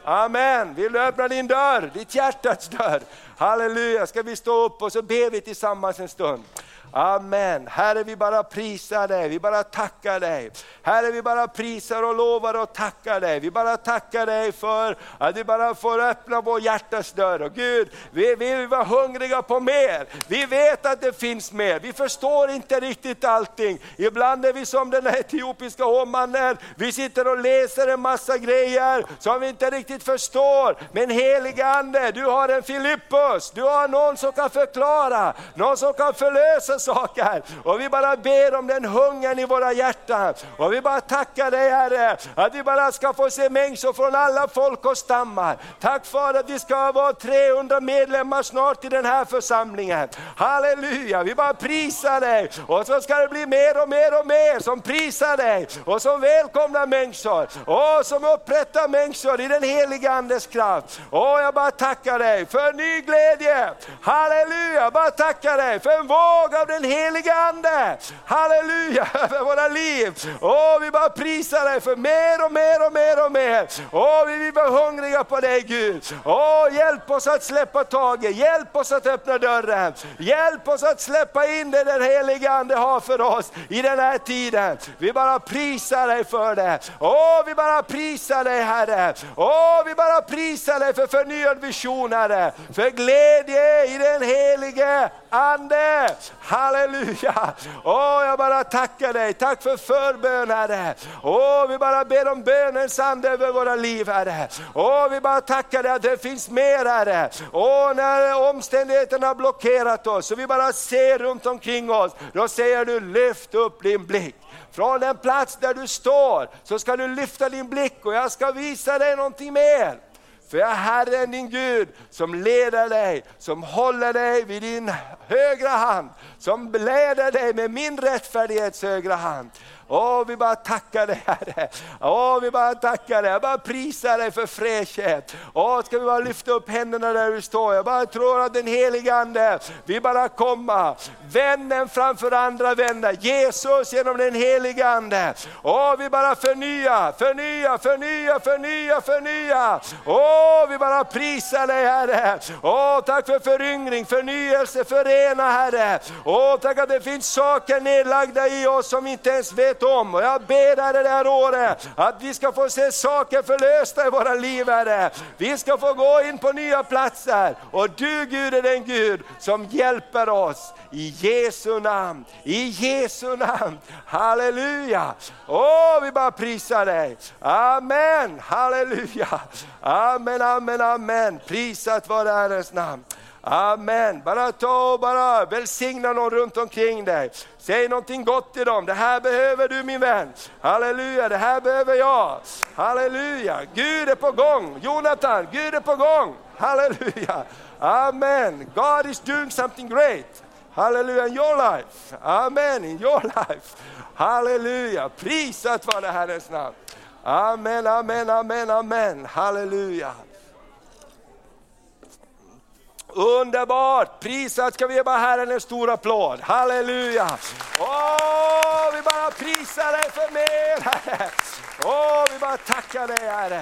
Amen. Vill du öppna din dörr, ditt hjärtats dörr? Halleluja. Ska vi stå upp och så ber vi tillsammans en stund. Amen. Herre vi bara prisar dig, vi bara tackar dig. Herre vi bara prisar och lovar och tackar dig. Vi bara tackar dig för att vi bara får öppna vår hjärtas dörr. Och Gud, vi vill vara hungriga på mer. Vi vet att det finns mer, vi förstår inte riktigt allting. Ibland är vi som den etiopiska hovmannen, vi sitter och läser en massa grejer som vi inte riktigt förstår. Men helige Ande, du har en Filippus, du har någon som kan förklara, någon som kan förlösa saker. Och vi bara ber om den hungern i våra hjärtan. Och vi bara tackar dig Herre, att vi bara ska få se människor från alla folk och stammar. Tack för att vi ska vara 300 medlemmar snart i den här församlingen. Halleluja, vi bara prisar dig. Och så ska det bli mer och mer och mer som prisar dig och som välkomnar människor. Och som upprättar människor i den heliga Andes kraft. Och jag bara tackar dig för ny glädje. Halleluja, jag bara tackar dig för en våg av den heliga Ande. Halleluja, över våra liv. Åh, vi bara prisar dig för mer och mer och mer och mer. Åh, vi vill vara hungriga på dig Gud. Åh, hjälp oss att släppa taget, hjälp oss att öppna dörren. Hjälp oss att släppa in det den heliga Ande har för oss i den här tiden. Vi bara prisar dig för det. Åh, vi bara prisar dig Herre. Åh, vi bara prisar dig för förnyad vision Herre. För glädje i den helige Ande. Halleluja! Åh, jag bara tackar dig, tack för förbön Herre. Åh, vi bara ber om bönens ande över våra liv Herre. Åh, vi bara tackar dig att det finns mer Herre. Åh, när omständigheterna har blockerat oss och vi bara ser runt omkring oss, då säger du lyft upp din blick. Från den plats där du står så ska du lyfta din blick och jag ska visa dig någonting mer. För jag är Herren din Gud som leder dig, som håller dig vid din högra hand, som leder dig med min rättfärdighets högra hand. Åh, vi bara tackar dig Herre. Åh, vi bara tackar dig. Jag bara prisar dig för fräschhet. Åh, ska vi bara lyfta upp händerna där du står. Jag bara tror att den helige Ande, vi bara komma. Vännen framför andra vänner. Jesus genom den helige Ande. Åh, vi bara förnya, förnya, förnya, förnya, förnya. Åh, vi bara prisar dig Herre. Åh, tack för föryngring, förnyelse, förena Herre. Åh, tack att det finns saker nedlagda i oss som vi inte ens vet om. Och jag ber Herre det här året att vi ska få se saker förlösta i våra liv Herre. Vi ska få gå in på nya platser och du Gud är den Gud som hjälper oss. I Jesu namn, i Jesu namn. Halleluja! Åh, vi bara prisar dig. Amen, halleluja. Amen, amen, amen. Prisat vare Herrens namn. Amen. Bara ta och bara välsigna någon runt omkring dig. Säg någonting gott till dem. Det här behöver du min vän. Halleluja, det här behöver jag. Halleluja, Gud är på gång. Jonathan, Gud är på gång. Halleluja. Amen. God is doing something great. Halleluja in your life. Amen, in your life. Halleluja, prisat vare Herrens namn. Amen, amen, amen, amen. Halleluja. Underbart! Prisat ska vi ge bara Herren en stor applåd. Halleluja! Åh, vi bara prisar dig för mer Herre. Åh, vi bara tackar dig Herre.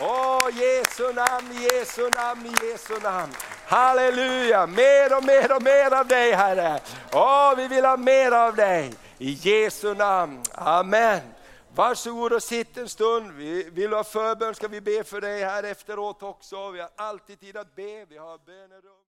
Åh, Jesu namn, Jesu namn, Jesu namn. Halleluja, mer och mer och mer av dig Herre. Åh, vi vill ha mer av dig. I Jesu namn, Amen. Varsågod och sitt en stund. Vi vill du ha förbön ska vi be för dig här efteråt också. Vi har alltid tid att be, vi har bönerum.